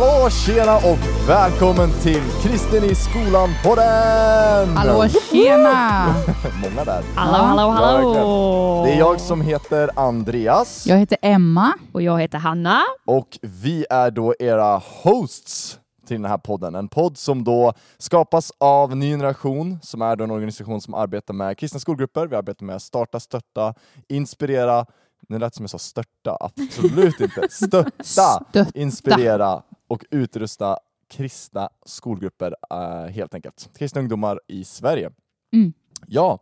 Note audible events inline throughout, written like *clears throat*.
Hallå, tjena och välkommen till Kristen i skolan-podden! Hallå tjena! *laughs* Många där. Hallå, hallå, hallå! Verkligen. Det är jag som heter Andreas Jag heter Emma. Och jag heter Hanna. och vi är då era hosts till den här podden. En podd som då skapas av Ny Generation, som är då en organisation som arbetar med kristna skolgrupper. Vi arbetar med att starta, stötta, inspirera, nu lät det som jag sa störta, absolut inte. *laughs* Stötta, Stötta. inspirera och utrusta kristna skolgrupper eh, helt enkelt. Kristna ungdomar i Sverige. Mm. Ja,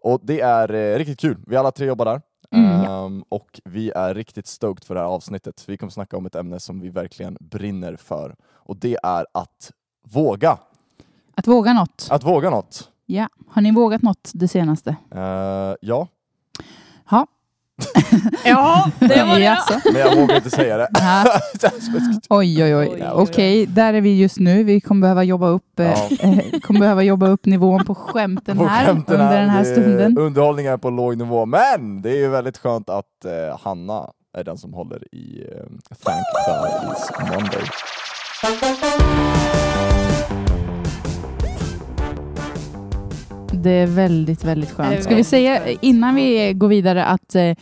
och det är eh, riktigt kul. Vi alla tre jobbar där. Mm. Ehm, och vi är riktigt stoked för det här avsnittet. Vi kommer snacka om ett ämne som vi verkligen brinner för. Och det är att våga. Att våga något. Att våga något. Ja. Har ni vågat något det senaste? Eh, ja, Ja. Ja, det var det. Jaså? men jag vågar inte säga det. *laughs* Oj, oj, oj. Okej, där är vi just nu. Vi kommer behöva jobba upp, eh, Ja. eh, kommer behöva jobba upp nivån på skämten På här skämten under den här stunden. Underhållningen är på låg nivå, men det är ju väldigt skönt att eh, Hanna är den som håller i eh, Thank God It's Monday. Det är väldigt, väldigt skönt. Ska vi säga innan vi går vidare att eh,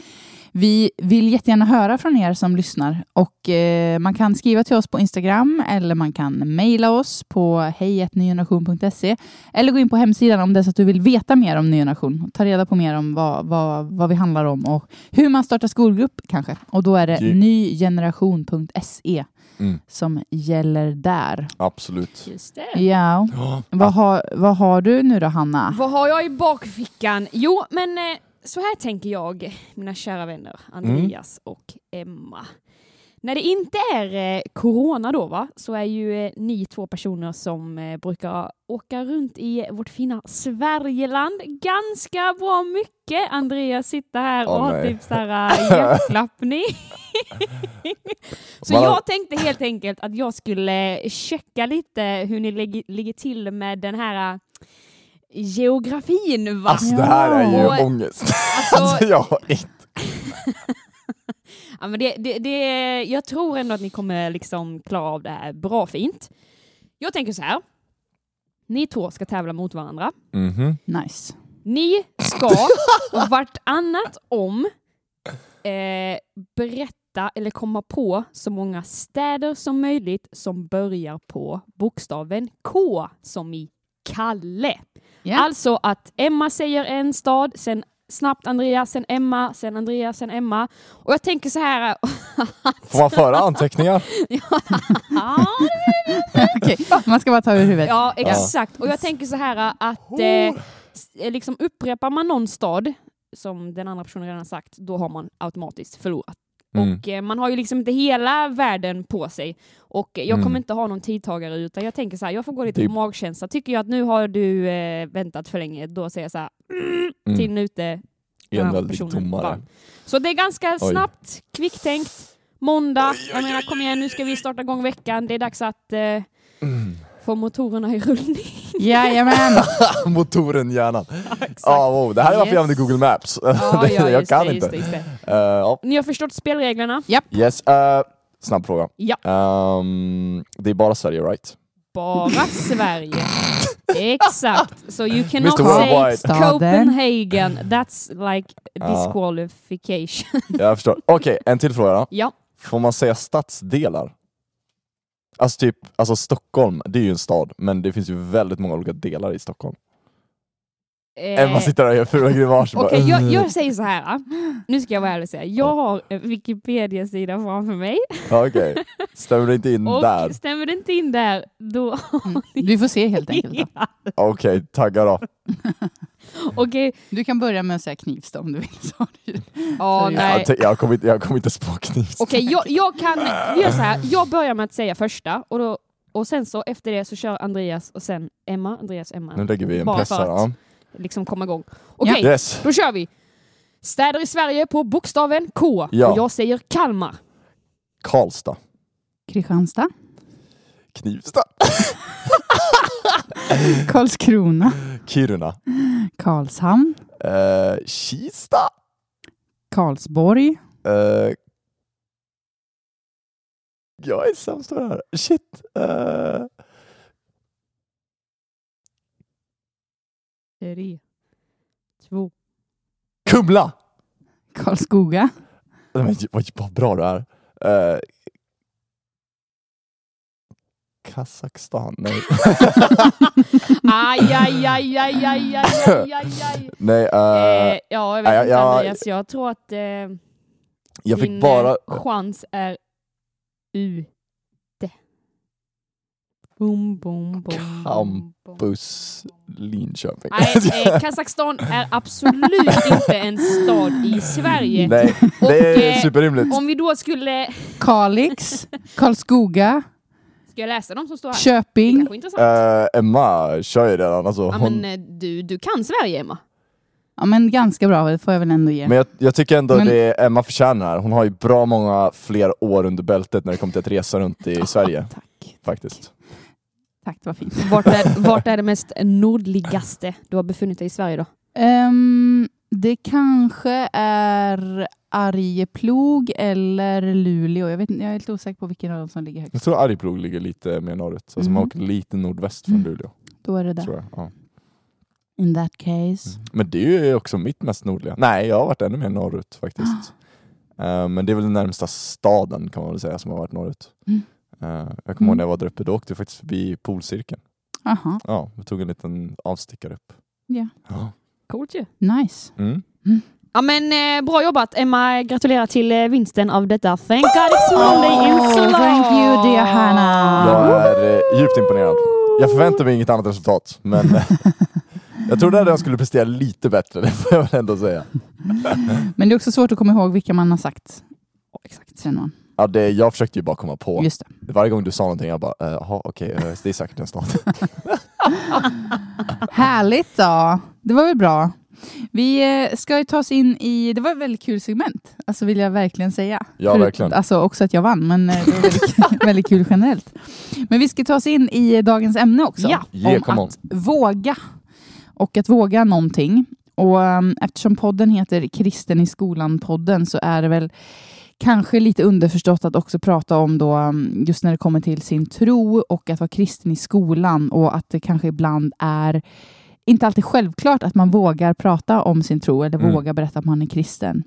vi vill jättegärna höra från er som lyssnar och eh, man kan skriva till oss på Instagram eller man kan mejla oss på hejatnygeneration.se eller gå in på hemsidan om det är så att du vill veta mer om Ny Generation. Ta reda på mer om vad, vad, vad vi handlar om och hur man startar skolgrupp kanske. Och då är det Ju- nygeneration.se Mm. som gäller där. Absolut. Just det. Ja, Ja. vad har, vad har du nu då Hanna? Vad har jag i bakfickan? Jo, men eh, så här tänker jag, mina kära vänner Andreas och Emma. När det inte är eh, corona då, va, så är ju eh, ni två personer som eh, brukar åka runt i vårt fina Sverigeland ganska bra mycket. Andreas sitter här och har typ hjärtklappning. så *laughs* jag tänkte helt enkelt att jag skulle checka lite hur ni ligger, till med den här geografin. Va? Alltså det här är ju Och- ångest. Alltså- *laughs* Alltså jag har inte... *laughs* Ja, men det, det, det, jag tror ändå att ni kommer liksom klara av det här bra fint. Jag tänker så här. Ni två ska tävla mot varandra. Mhm. Nice. Ni ska *laughs* vartannat om eh, berätta eller komma på så många städer som möjligt som börjar på bokstaven K som i Kalle. Ja. Alltså att Emma säger en stad, sen snabbt Andreas, sen Emma, sen Andreas, sen Emma. Och jag tänker så här... *laughs* Får man föra anteckningar? *laughs* *laughs* Okej, man ska bara ta ur huvudet. Ja, exakt. Och jag tänker så här att eh, liksom upprepar man någon stad, som den andra personen redan sagt, då har man automatiskt förlorat. Mm. Och eh, man har ju liksom inte hela världen på sig. Och jag Mm. kommer inte ha någon tidtagare utan jag tänker så här, jag får gå lite Det- på magkänsla. Tycker jag att nu har du eh, väntat för länge, då säger jag så här, mm, Mm. tiden är ute. den En här väldigt personen domare. vann. Så det är ganska Oj. snabbt, kvicktänkt. Måndag, jag menar kom igen nu ska vi starta igång veckan. Det är dags att eh, Mm. Få motorerna i rullning. Jajamän! *laughs* Motoren hjärnan. Exakt. Ah, wow. Det här är varför jag använder Google Maps. Ja, *laughs* Det- ja, jag kan det, inte. Just det, just det. Eh, ja. Ni har förstått spelreglerna? Yes. eh, snabb fråga. Ja. Ehm, det är bara Sverige, right? Bara Sverige. Exakt. So you cannot say. Copenhagen. That's like Ja. disqualification. Jag förstår. Okej, en till fråga då. ja. Får man säga stadsdelar? Alltså typ, alltså Stockholm, det är ju en stad, men det finns ju väldigt många olika delar i Stockholm. Eh, Emma sitter där och gör fula grimaser. Okej, jag, "Ugh." jag *laughs* säger så här. ah. Nu ska jag vara ärlig och säga. Jag har en Wikipedia-sida framför mig. Okej, *laughs* stämmer det inte in Och där? stämmer det inte in där, då... Mm. Du får se helt *laughs* enkelt. Okej, tagga då. *laughs* Okej. Du kan börja med att säga Knivsta om du vill. Du- Ja, Sorry. nej. Jag, jag kommer inte, jag kommer inte spå knivs. Okej, jag, jag kan... Vi gör så här. Jag börjar med att säga första och, då, och sen så efter det så kör Andreas och sen Emma. Andreas, Emma. Nu lägger vi en Bara press för här. att- Ja. liksom komma igång. Okej, Yes. då kör vi. Städer i Sverige på bokstaven K. Ja. Och jag säger Kalmar. Karlstad. Kristianstad, Knivsta. *laughs* Karlskrona, Kiruna. Karlshamn, Eh, Kista. Karlsborg, Eh, jag är sämst på det här. Shit. Uh, Tre, två. Kumla! Karlskoga. Men, vad, vad bra du är. Kazakstan? Nej. *laughs* aj, aj, aj, aj, aj, aj, aj, aj. Nej, uh, eh, ja, jag vet eh, inte Andreas, jag tror att eh, jag din bara... Eh, chans är ute. Boom, boom, boom. Campus Linköping. Nej, *laughs* eh, Kazakstan är absolut inte en stad i Sverige. Nej, det är superrimligt. Om vi då skulle... Kalix, Karlskoga. Ska jag läsa de som står här? Köping. Eh, Emma kör ju redan. Alltså, ja, hon, men, eh, du, du kan Sverige, Emma. Ja men ganska bra, det får jag väl ändå ge. Men jag, jag tycker ändå Men- det Emma förtjänar. Hon har ju bra många fler år under bältet när det kommer till att resa runt i Sverige. Tack. Faktiskt. Tack, det var fint. Vart är, vart är det mest nordligaste du har befunnit dig i Sverige då? Ehm, det kanske är Arjeplog eller Luleå. Jag, vet, inte- jag är lite osäker på vilken av dem som ligger högst. Jag tror Arjeplog ligger lite mer norrut. Alltså Mm. man åker lite nordväst från Mm. Luleå. Då är det där. Ja. In that case. Men det är ju också mitt mest nordliga. Nej, jag har varit ännu mer norrut faktiskt. *gasps* Eh, men det är väl den närmsta staden kan man väl säga som har varit norrut. Mm. Eh, jag kommer ihåg Mm. när jag var där uppe, då åkte jag faktiskt förbi polcirkeln. Aha, Ja, vi tog en liten avstickare upp. ja. Ja. Coolt ju. Nice. Mm. Ja men eh, bra jobbat Emma, gratulerar till eh, vinsten av detta Thank God It's Monday in Oh, Salon! thank you dear Hannah. Jag är eh, djupt imponerad. Jag förväntar mig inget annat resultat, men eh, *laughs* jag trodde att jag skulle prestera lite bättre, det får jag väl ändå säga. *laughs* Men det är också svårt att komma ihåg vilka man har sagt. Exakt. Känner man. Ja, det, jag försökte ju bara komma på. Just det. Varje gång du sa någonting, jag bara, eh, jaha okej, eh, det är säkert en stad. *laughs* Härligt då. Det var väl bra. Vi eh, ska ju ta oss in i, det var ett väldigt kul segment, alltså vill jag verkligen säga. Ja, verkligen. Alltså också att jag vann, men eh, det var väldigt, *laughs* väldigt kul generellt. Men vi ska ta oss in i dagens ämne också. Ja. Yeah, om come on. att våga. Och att våga någonting. Och um, eftersom podden heter Kristen i skolan-podden så är det väl kanske lite underförstått att också prata om då um, just när det kommer till sin tro och att vara kristen i skolan och att det kanske ibland är inte alltid självklart att man vågar prata om sin tro eller Mm. vågar berätta att man är kristen.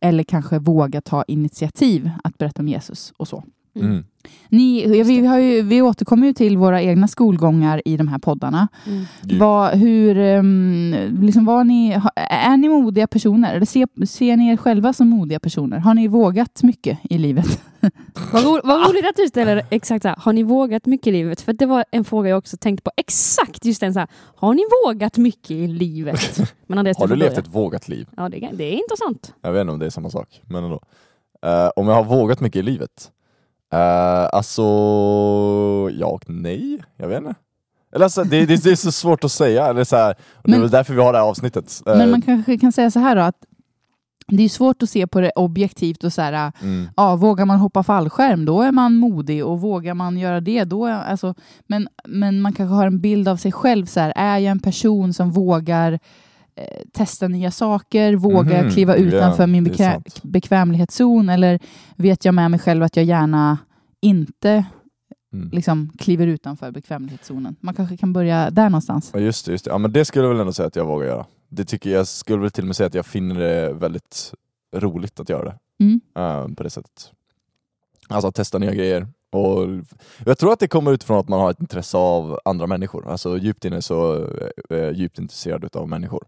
Eller kanske våga ta initiativ att berätta om Jesus och så. Mm. Ni, vi, har ju, vi återkommer ju till våra egna skolgångar i de här poddarna. Mm. Vad, hur, um, liksom var ni, är ni modiga personer? Eller ser, ser ni er själva som modiga personer? Har ni vågat mycket i livet? *laughs* Vad, ro, vad roligt att du ställer exakt så här. Har ni vågat mycket i livet? För det var en fråga jag också tänkte på. Exakt just den så här. Har ni vågat mycket i livet? *laughs* Men Andreas, Har du levt ett vågat liv? Ja, det, är- det är intressant. Jag vet inte om det är samma sak, men ändå. Eh, om jag har vågat mycket i livet? Uh, alltså, ja och nej. Jag vet inte. Eller alltså, det, det, det är så svårt att säga. Eller så här, och det är Men- väl därför vi har det här avsnittet. Eh, Men man kanske kan säga så här då, att det är svårt att se på det objektivt och så här, mm, ja, vågar man hoppa fallskärm, då är man modig och vågar man göra det, då är, alltså, men, men man kanske har en bild av sig själv, så här, är jag en person som vågar eh, testa nya saker, vågar Mhm, kliva utanför min sant. bekvämlighetszon eller vet jag med mig själv att jag gärna inte mm. liksom, kliver utanför bekvämlighetszonen. Man kanske kan börja där någonstans. Ja just det, just det. Ja, men det skulle jag väl ändå säga att jag vågar göra. Det tycker jag, skulle väl till och med säga att jag finner det väldigt roligt att göra det. Mm. eh, på det sättet. Alltså att testa nya grejer. Och jag tror att det kommer utifrån att man har ett intresse av andra människor. Alltså djupt inne så är jag djupt intresserad av människor.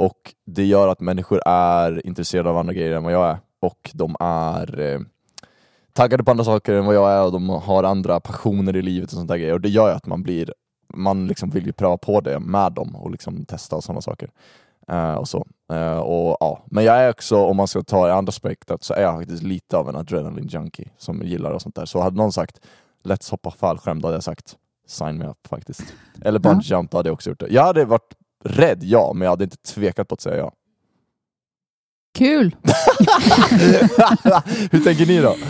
Och det gör att människor är intresserade av andra grejer än vad jag är. Och de är eh, taggade på andra saker än vad jag är och de har andra passioner i livet och sånt där grejer. Och det gör ju att man blir man liksom vill ju pröva på det med dem och liksom testa och sådana saker. Eh, och så. Eh, och, ja. Men jag är också, om man ska ta i andra spektrat, så är jag faktiskt lite av en adrenaline junkie som gillar och sånt där. Så hade någon sagt Let's hoppa fallskärm, då hade jag sagt sign me up faktiskt. Eller bungee jump, då hade jag också gjort det. Jag hade varit rädd, ja, men jag hade inte tvekat på att säga ja. Kul! *laughs* Hur tänker ni då? *laughs*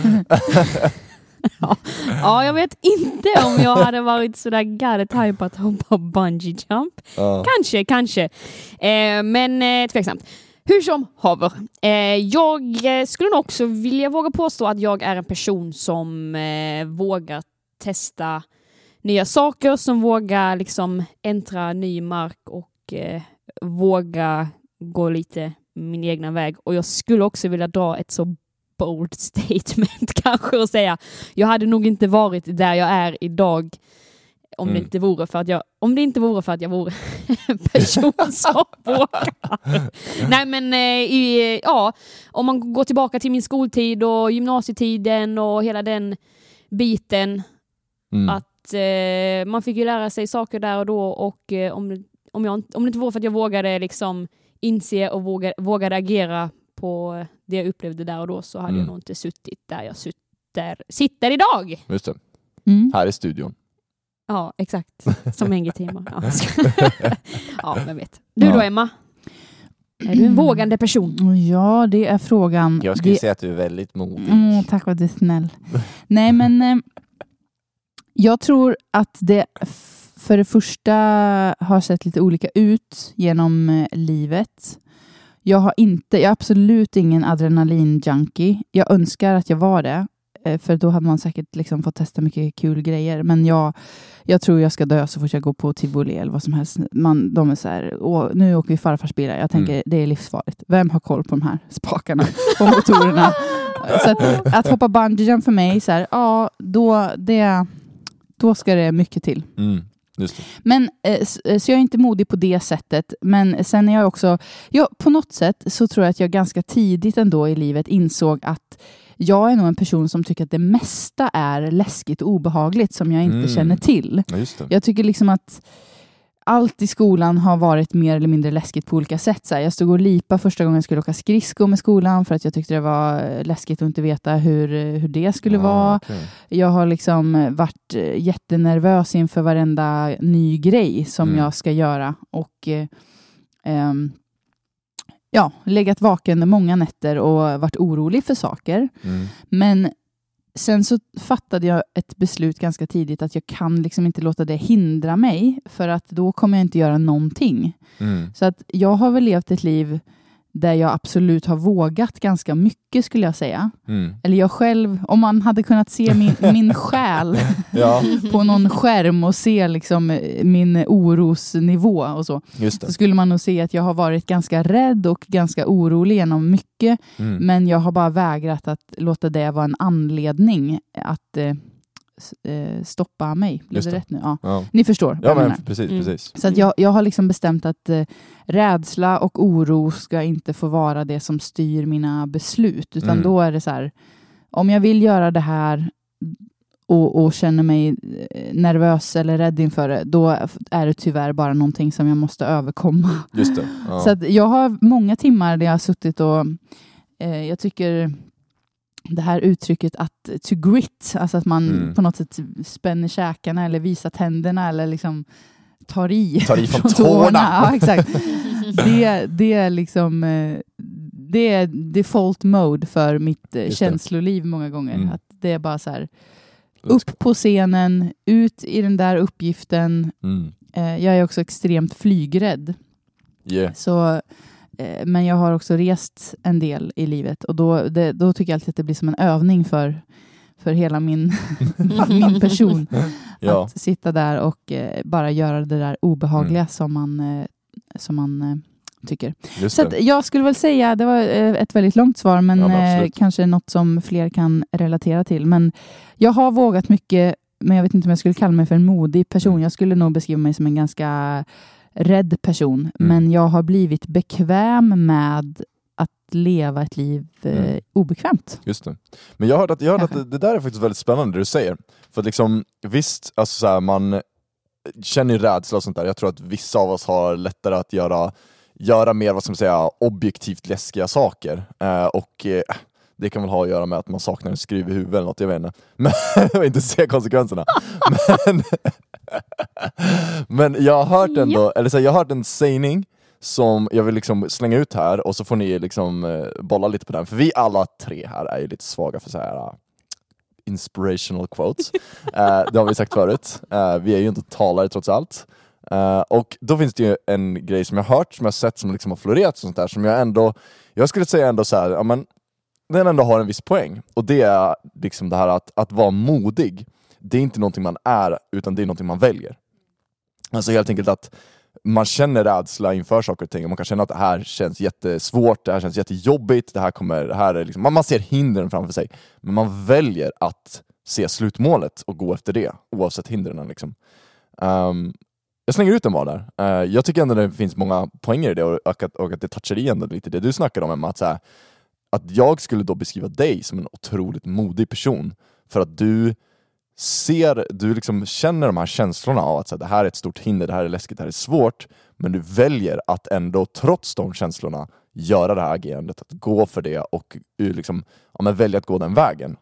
Ja, jag vet inte om jag hade varit sådär high på att hoppa bungee jump. Ja. Kanske, kanske. Eh, men eh, tveksamt. Hur som haver. Eh, jag eh, skulle nog också vilja våga påstå att jag är en person som eh, vågar testa nya saker, som vågar liksom äntra ny mark och eh, våga gå lite min egna väg. Och jag skulle också vilja dra ett så bold *laughs* statement kanske och säga jag hade nog inte varit där jag är idag om, Mm. det inte vore för att jag, om det inte vore för att jag vore en *laughs* person som *laughs* vågar. Nej men eh, i, ja, om man går tillbaka till min skoltid och gymnasietiden och hela den biten Mm. att eh, man fick ju lära sig saker där och då och eh, om, om, jag, om det inte vore för att jag vågade liksom inse och våga, vågade agera på det jag upplevde där och då så hade Mm. jag nog inte suttit där jag sitter, sitter idag. Just det, Mm. här i studion. Ja, exakt. Som NG-teamer. Ja, jag ska- *laughs* ja, vem vet. Du då Ja. Emma? Är du en vågande person? Ja, det är frågan. Jag skulle det... säga att du är väldigt modig. Mm, tack vad du är snäll. Nej, men eh, jag tror att det för det första har sett lite olika ut genom eh, livet. Jag har inte, jag är absolut ingen adrenalin-junkie. Jag önskar att jag var det. eh, För då hade man säkert liksom fått testa mycket kul grejer. Men jag, jag tror jag ska dö så fort jag går på tivoli eller vad som helst. Man, de är så här, nu åker vi farfars bilar. Jag tänker Mm. det är livsfarligt. Vem har koll på de här spakarna och motorerna? så att, att hoppa bungee jump för mig, så här, ja, då, det, då ska det mycket till. Mm. Men, eh, eh, så jag är inte modig på det sättet. Men sen är jag också, ja, på något sätt så tror jag att jag ganska tidigt ändå i livet insåg att jag är nog en person som tycker att det mesta är läskigt och obehagligt som jag inte Mm. känner till. Ja. Jag tycker liksom att allt i skolan har varit mer eller mindre läskigt på olika sätt. Så här, jag stod och lipa första gången jag skulle åka skridskor med skolan för att jag tyckte det var eh, läskigt att inte veta hur, eh, hur det skulle Ah, vara. okej. Jag har liksom eh, varit eh, jättenervös inför varenda ny grej som Mm. jag ska göra. Och eh, ehm, ja, legat vaken många nätter och varit orolig för saker. Mm. Men sen så fattade jag ett beslut ganska tidigt att jag kan liksom inte låta det hindra mig för att då kommer jag inte göra någonting. Mm. Så att jag har väl levt ett liv där jag absolut har vågat ganska mycket skulle jag säga. Mm. Eller jag själv, om man hade kunnat se min, *laughs* min själ Ja, på någon skärm och se liksom min orosnivå och så, så skulle man nog se att jag har varit ganska rädd och ganska orolig genom mycket, Mm. men jag har bara vägrat att låta det vara en anledning att eh, eh, stoppa mig. Blev det rätt nu? Ja. Ja, Ni förstår ja men precis, Mm. precis. Så att jag, jag har liksom bestämt att eh, rädsla och oro ska inte få vara det som styr mina beslut. Utan Mm. då är det så här, om jag vill göra det här och, och känner mig eh, nervös eller rädd inför det, då är det tyvärr bara någonting som jag måste överkomma. Just det. Ja. *laughs* Så att jag har många timmar där jag har suttit och eh, jag tycker det här uttrycket att to grit, alltså att man Mm. på något sätt spänner käkarna eller visar tänderna eller liksom tar i. Tar i *laughs* från tårna. Ja, exakt. *laughs* Det, det är liksom eh, det är default mode för mitt eh, Just det. känsloliv många gånger. Mm. Att det är bara så här, upp på scenen, ut i den där uppgiften. Mm. Eh, jag är också extremt flygrädd. Yeah. Så, men jag har också rest en del i livet och då, det, då tycker jag alltid att det blir som en övning för, för hela min, *laughs* *laughs* min person. *laughs* Ja. Att sitta där och eh, bara göra det där obehagliga Mm. som man, eh, som man eh, tycker. Just Så jag skulle väl säga, det var eh, ett väldigt långt svar, men Ja, men eh, kanske något som fler kan relatera till. Men jag har vågat mycket, men jag vet inte om jag skulle kalla mig för en modig person. Mm. Jag skulle nog beskriva mig som en ganska rädd person, Mm. men jag har blivit bekväm med att leva ett liv eh, Mm. obekvämt. Just det. Men jag hörde att, jag hörde att det, det där är faktiskt väldigt spännande det du säger. För liksom, visst, alltså så här, man känner ju rädsla och sånt där. Jag tror att vissa av oss har lättare att göra, göra mer, vad ska man säga, objektivt läskiga saker. Eh, och eh, det kan väl ha att göra med att man saknar en skruv i huvudet eller något, jag vet inte. *laughs* Men, och inte se konsekvenserna. *laughs* men, *laughs* men jag har hört ändå, eller så här, jag har hört en sägning som jag vill liksom slänga ut här och så får ni liksom eh, bolla lite på den. För vi alla tre här är ju lite svaga för så här uh, inspirational quotes. *laughs* Eh, det har vi sagt förut. Eh, vi är ju inte talare trots allt. Eh, och då finns det ju en grej som jag har hört, som jag har sett, som liksom har florerat och sånt där, som jag ändå, jag skulle säga ändå så här, ja, men, den ändå har en viss poäng. Och det är liksom det här att, att vara modig, det är inte någonting man är, utan det är någonting man väljer. Alltså helt enkelt att man känner rädsla inför saker och ting, och man kan känna att det här känns jättesvårt, det här känns jättejobbigt, det här kommer, det här är liksom, man, man ser hindren framför sig, men man väljer att se slutmålet och gå efter det, oavsett hindren. Liksom. Um, jag slänger ut den bara där. Uh, jag tycker ändå det finns många poänger i det och, och, att, och att det touchar igen lite det du snackade om Emma, att, så här, att jag skulle då beskriva dig som en otroligt modig person för att du ser, du liksom känner de här känslorna av att så här, det här är ett stort hinder, det här är läskigt, det här är svårt, men du väljer att ändå trots de känslorna göra det här agerandet, att gå för det och liksom, ja, men välja att gå den vägen.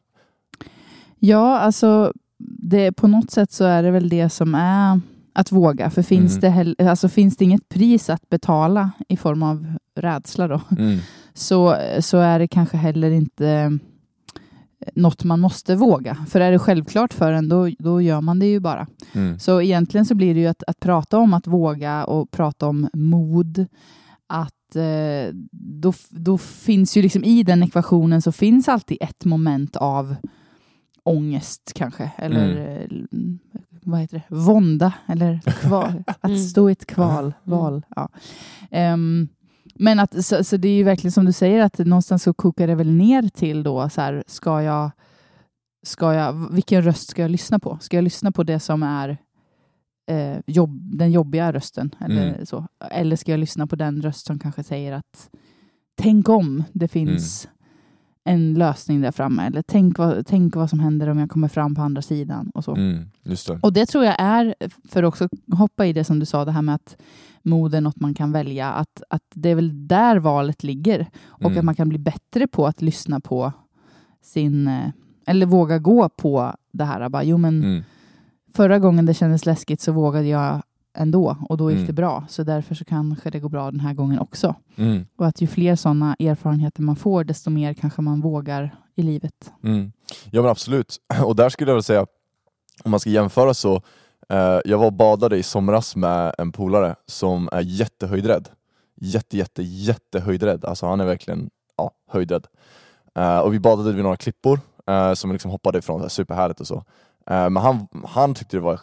Ja, alltså det, på något sätt så är det väl det som är att våga. För finns, Mm. det, alltså, finns det inget pris att betala i form av rädsla då, Mm. så, så är det kanske heller inte något man måste våga. För är det självklart för en, då, då gör man det ju bara. Mm. Så egentligen så blir det ju att, att prata om att våga och prata om mod. Att eh, då, då finns ju liksom i den ekvationen så finns alltid ett moment av ångest kanske. Eller eh, vad heter det? Vånda. Eller kval. *laughs* att Mm. stå i ett kval. Val. Ja. Ehm, men att, så, så det är ju verkligen som du säger att någonstans så kokar det väl ner till då så här, ska jag, ska jag, vilken röst ska jag lyssna på? Ska jag lyssna på det som är eh, jobb, den jobbiga rösten? Eller, Mm. så? eller ska jag lyssna på den röst som kanske säger att tänk om det finns en lösning där framme? Eller tänk vad, tänk vad som händer om jag kommer fram på andra sidan? Och så. Mm. Det. Och det tror jag är, för att också hoppa i det som du sa, det här med att mod är något man kan välja, att, att det är väl där valet ligger. Och Mm. att man kan bli bättre på att lyssna på sin, eh, eller våga gå på det här. Bara, jo, men Mm. förra gången det kändes läskigt så vågade jag ändå och då gick Mm. det bra. Så därför så kanske det går bra den här gången också. Mm. Och att ju fler sådana erfarenheter man får, desto mer kanske man vågar i livet. Mm. Ja men absolut. *clears throat* Och där skulle jag väl säga, om man ska jämföra så, eh, jag var och badade i somras med en polare som är jättehöjdrädd. Jätte, jätte, jättehöjdrädd. Alltså han är verkligen ja, höjdrädd. Eh, och vi badade vid några klippor eh, som liksom hoppade ifrån, så här, superhärligt och så. Eh, men han, han tyckte det var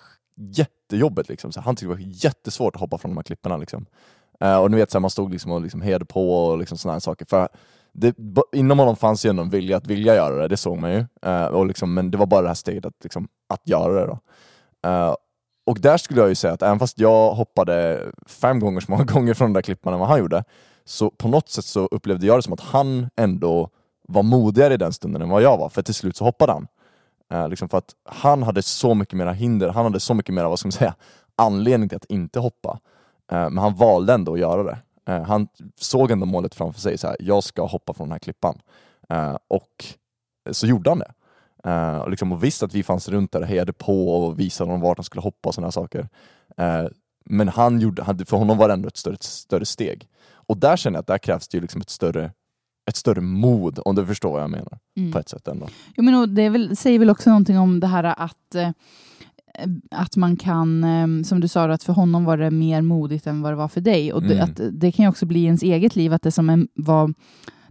jättejobbigt. Liksom. Så han tyckte det var jättesvårt att hoppa från de här klipporna. Liksom. Uh, och ni vet, så här, man stod liksom och liksom hejade på och liksom sådana här saker. För det, inom honom fanns ju ändå en vilja att vilja göra det, det såg man ju. Uh, och liksom, men det var bara det här steget att, liksom, att göra det. Då. Uh, och där skulle jag ju säga att även fast jag hoppade fem gånger så många *laughs* gånger från de där klipporna än vad han gjorde, så på något sätt så upplevde jag det som att han ändå var modigare i den stunden än vad jag var, för till slut så hoppade han. Eh, liksom för att han hade så mycket mera hinder, han hade så mycket mera, vad ska man säga, anledning till att inte hoppa. Eh, men han valde ändå att göra det. Eh, han såg ändå målet framför sig, så här, jag ska hoppa från den här klippan. Eh, och så gjorde han det. Eh, och, liksom, och visst att vi fanns runt där och hejade på och visade honom vart han skulle hoppa och sådana saker. Eh, men han gjorde, för honom var det ändå ett större, större steg. Och där känner jag att där krävs det ju liksom ett större, ett större mod, om du förstår vad jag menar. Mm. På ett sätt ändå. Jo, men det väl, säger väl också någonting om det här att, eh, att man kan, eh, som du sa, att för honom var det mer modigt än vad det var för dig. Och Mm. att det kan ju också bli ens eget liv, att det som, var,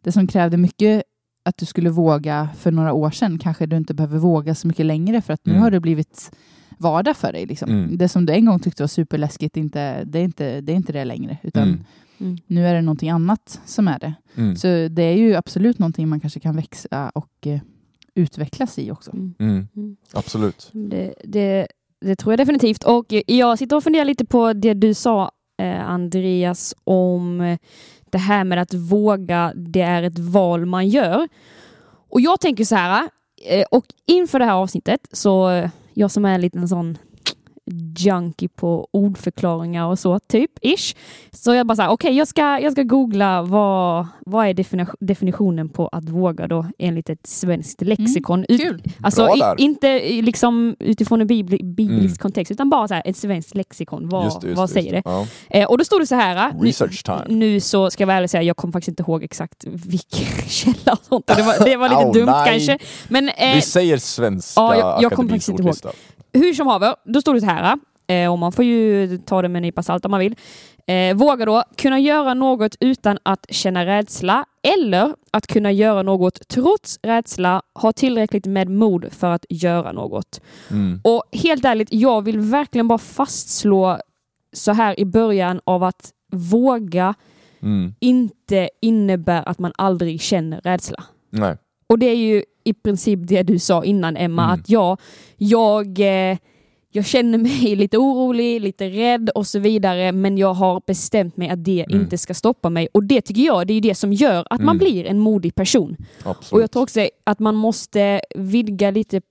det som krävde mycket att du skulle våga för några år sedan, kanske du inte behöver våga så mycket längre, för att nu Mm. har det blivit vardag för dig. Liksom. Mm. Det som du en gång tyckte var superläskigt, inte, det, är inte, det är inte det längre, utan Mm. Mm. nu är det någonting annat som är det. Mm. Så det är ju absolut någonting man kanske kan växa och eh, utvecklas i också. Mm. Mm. Mm. Absolut. Det, det, det tror jag definitivt. Och jag sitter och funderar lite på det du sa, eh, Andreas, om eh, det här med att våga, det är ett val man gör. Och jag tänker så här, eh, och inför det här avsnittet, så jag som är en liten sån junkie på ordförklaringar och så, typ, ish. Så jag bara så här, okej, jag, ska, jag ska googla vad, vad är defini- definitionen på att våga då enligt ett svenskt lexikon. Ut- Kul! Alltså Bra i, inte liksom utifrån en bibli, biblisk Mm. kontext, utan bara så här, ett svenskt lexikon. Vad, Just det, just vad det, säger det? just Ja. Eh, och då står det så här. nu- Research time. Nu så ska jag vara ärlig och säga, jag kommer faktiskt inte ihåg exakt vilken *laughs* källa och sånt. Det var, det var lite Au, dumt nej. kanske. Men eh, Vi säger svenska ja, jag- jag kommer faktiskt inte ihåg. Hur som haver, då står det så här. eh, och man får ju ta det med en nypa salt om man vill. Eh, våga då kunna göra något utan att känna rädsla eller att kunna göra något trots rädsla, ha tillräckligt med mod för att göra något. Mm. Och helt ärligt, jag vill verkligen bara fastslå så här i början av att våga Mm. inte innebär att man aldrig känner rädsla. Nej. Och det är ju i princip det du sa innan Emma, Mm. att ja, jag, eh, jag känner mig *laughs* lite orolig, lite rädd och så vidare, men jag har bestämt mig att det Mm. inte ska stoppa mig. Och det tycker jag, det är det som gör att man Mm. blir en modig person. Absolut. Och jag tror också att man måste vidga lite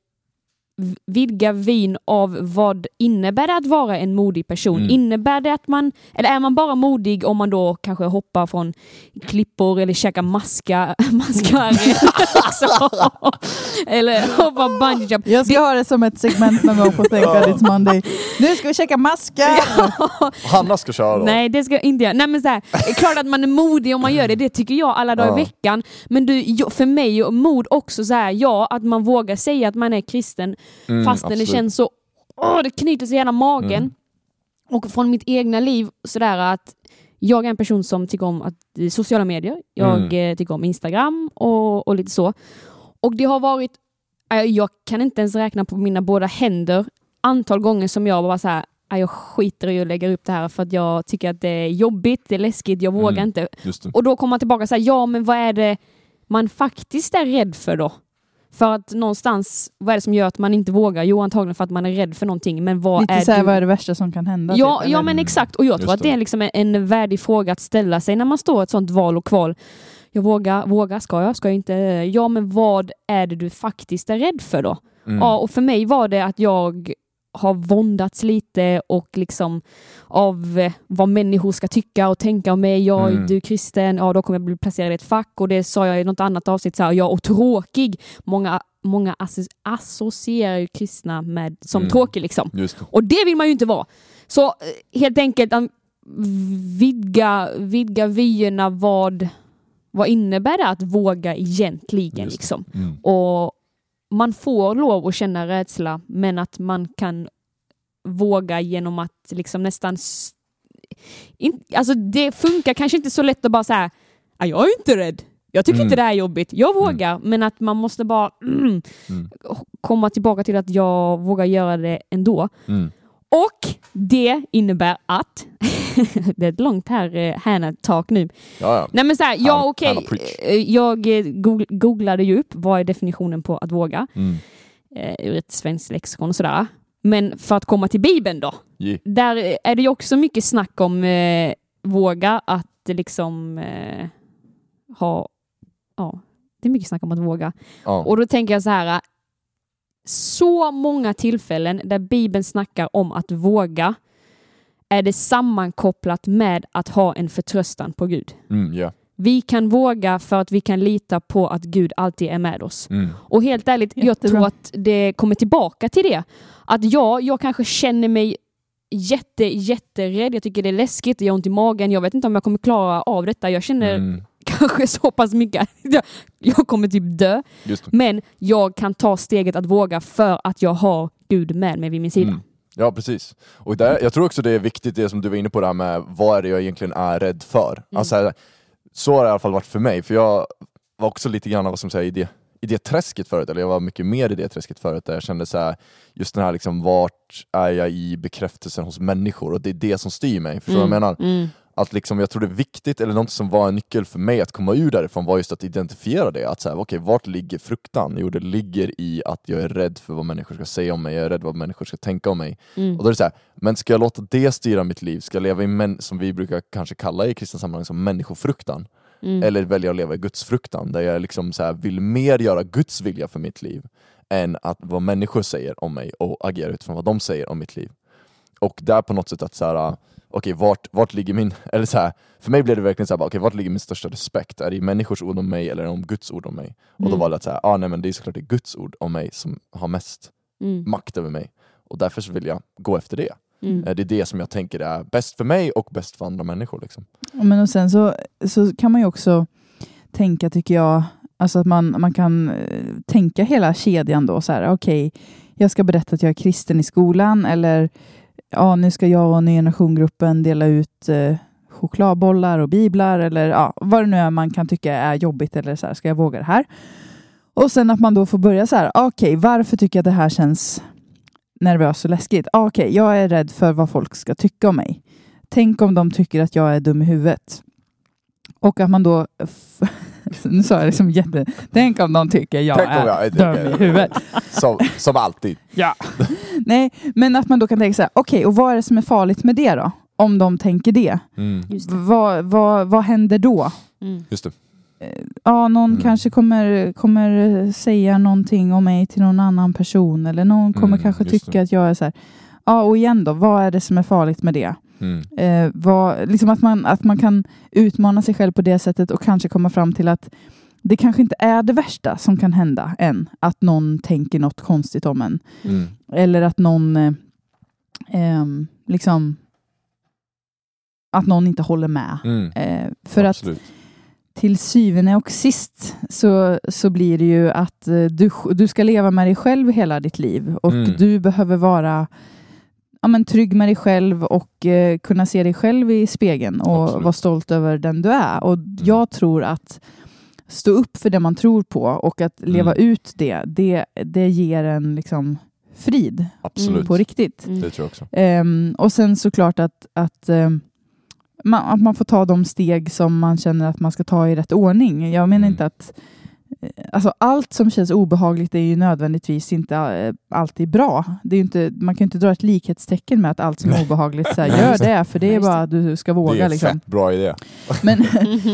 vidga vin av vad innebär det att vara en modig person? Mm. Innebär det att man, eller är man bara modig om man då kanske hoppar från klippor eller käkar maska, *laughs* mascarri alltså, *laughs* eller hoppar bungee jump? Jag ska ha det som ett segment någon gång på Thank God It's Monday. Nu ska vi käka maskar! Hanna ska köra då. Nej, det ska jag inte göra. Nej, men så här, det är klart att man är modig om man gör det, det tycker jag alla dagar i veckan. Men du, för mig är mod också så här, ja, att man vågar säga att man är kristen Mm, fastän det känns så, åh, det knyter sig i hela magen. Mm. Och från mitt egna liv, sådär att jag är en person som tycker om att, sociala medier. Jag Mm. eh, tycker om Instagram och, och lite så. Och det har varit, eh, jag kan inte ens räkna på mina båda händer antal gånger som jag bara så här, "Ah, jag skiter i att lägga upp det här för att jag tycker att det är jobbigt, det är läskigt, jag vågar Mm. inte. Och då kommer man tillbaka och säger ja men vad är det man faktiskt är rädd för då? För att någonstans, vad är det som gör att man inte vågar? Jo antagligen för att man är rädd för någonting. Men vad Lite är såhär, du? vad är det värsta som kan hända? Ja, typ, ja men exakt. Och jag tror att det det. är liksom en, en värdig fråga att ställa sig när man står i ett sånt val och kval. Jag vågar, vågar, ska jag, ska jag inte? Ja men vad är det du faktiskt är rädd för då? Mm. Ja, och för mig var det att jag har våndats lite och liksom av eh, vad människor ska tycka och tänka om mig. Ja, Mm. du är kristen, ja då kommer jag bli placerad i ett fack och det sa jag i något annat avsnitt, så här, ja och tråkig. Många, många asso- associerar ju kristna med som Mm. tråkig liksom. Det. Och det vill man ju inte vara. Så eh, helt enkelt vidga, vidga vyerna vad, vad innebär det att våga egentligen liksom. Mm. Och man får lov att känna rädsla, men att man kan våga genom att liksom nästan... In, alltså det funkar kanske inte så lätt att bara säga "Ah, jag är inte rädd. Jag tycker Mm. inte det här är jobbigt. Jag vågar, men att man måste bara mm, *clears throat* Mm. komma tillbaka till att jag vågar göra det ändå. Mm. Och det innebär att, *laughs* *laughs* det är ett långt här eh, Hannah-talk nu. Ja, ja. Nej men såhär, ja okej, preach. eh, jag eh, goog- googlade ju upp vad är definitionen på att våga Mm. eh, ur ett svenskt lexikon och sådär. Men för att komma till Bibeln då, Ge. där eh, är det ju också mycket snack om eh, våga, att liksom eh, ha, ja, det är mycket snack om att våga. Ja. Och då tänker jag så här, så många tillfällen där Bibeln snackar om att våga är det sammankopplat med att ha en förtröstan på Gud. Mm, ja. Vi kan våga för att vi kan lita på att Gud alltid är med oss. Mm. Och helt ärligt, jag Jättebra. tror att det kommer tillbaka till det. Att ja, jag kanske känner mig jätte, jätterädd. Jag tycker det är läskigt, jag har ont i magen. Jag vet inte om jag kommer klara av detta. Jag känner Mm. *laughs* kanske så pass mycket att *laughs* jag, jag kommer typ dö. Det. Men jag kan ta steget att våga för att jag har Gud med mig vid min sida. Mm. Ja, precis. Och där, jag tror också det är viktigt det som du var inne på där med vad är det jag egentligen är rädd för. Alltså, så har det i alla fall varit för mig, för jag var också lite grann vad som säger i det, i det träsket förut, eller jag var mycket mer i det träsket förut, där jag kände så här, just den här liksom, vart är jag i bekräftelsen hos människor? Och det är det som styr mig, förstår du vad jag menar? Mm. Att liksom, jag tror det är viktigt, eller något som var en nyckel för mig att komma ur därifrån var just att identifiera det. Att säga, okej, vart ligger fruktan? Jo, det ligger i att jag är rädd för vad människor ska säga om mig, jag är rädd vad människor ska tänka om mig. Mm. Och då är det så här, men ska jag låta det styra mitt liv? Ska jag leva i, män, som vi brukar kanske kalla i kristna sammanhang, som människofruktan? Mm. Eller välja att leva i gudsfruktan, där jag liksom så här, vill mer göra Guds vilja för mitt liv, än att vad människor säger om mig och agera utifrån vad de säger om mitt liv. Och där på något sätt att så här, okej vart, vart ligger min, *laughs* eller så här, för mig blev det verkligen så här, okej vart ligger min största respekt? Är det i människors ord om mig eller om Guds ord om mig? Och då Mm. var det att säga, ah, nej men det är såklart det är Guds ord om mig som har mest Mm. makt över mig. Och därför så vill jag gå efter det. Mm. Eh, Det är det som jag tänker är bäst för mig och bäst för andra människor. Liksom. Men och sen så, så kan man ju också tänka, tycker jag, alltså att man, man kan eh, tänka hela kedjan då. så här, Okej, jag ska berätta att jag är kristen i skolan eller ja, nu ska jag och Nya Generation-gruppen dela ut eh, chokladbollar och biblar eller ja, vad det nu är man kan tycka är jobbigt eller så här, ska jag våga det här? Och sen att man då får börja så här, okej, okay, varför tycker jag det här känns nervöst och läskigt? Okej, okay, jag är rädd för vad folk ska tycka om mig. Tänk om de tycker att jag är dum i huvudet. Och att man då nu sa jag liksom jätte... Tänk om de tycker jag Tänk om är jag är dum i huvudet. Som, som alltid. Ja. *laughs* Nej, men att man då kan tänka så här, okej, och vad är det som är farligt med det då? Om de tänker det. Mm. Just det. Vad, vad, vad händer då? Mm. Just det. Ja, någon Mm. kanske kommer, kommer säga någonting om mig till någon annan person eller någon kommer Mm, kanske tycka att jag är så här. Ja, och igen då, vad är det som är farligt med det? Mm. Eh, vad, liksom att, man, att man kan utmana sig själv på det sättet och kanske komma fram till att det kanske inte är det värsta som kan hända än. Att någon tänker något konstigt om en. Mm. Eller att någon eh, ehm, liksom att någon inte håller med. Mm. Eh, för att Absolut. till syvende och sist så, så blir det ju att eh, du, du ska leva med dig själv hela ditt liv och Mm. du behöver vara ja, men, trygg med dig själv och eh, kunna se dig själv i spegeln och Absolut. vara stolt över den du är. Och jag tror att stå upp för det man tror på och att leva Mm. ut det, det, det ger en liksom frid Absolut. på riktigt. Mm. Det tror jag också. Ehm, och sen såklart att, att, ehm, man, att man får ta de steg som man känner att man ska ta i rätt ordning. Jag menar Mm. inte att eh, Alltså allt som känns obehagligt är ju nödvändigtvis inte eh, alltid bra. Det är ju inte, man kan ju inte dra ett likhetstecken med att allt som är obehagligt, så här, *laughs* gör det. det, för det är det. bara att du ska det våga. är Liksom. fett bra idé. *laughs* Men,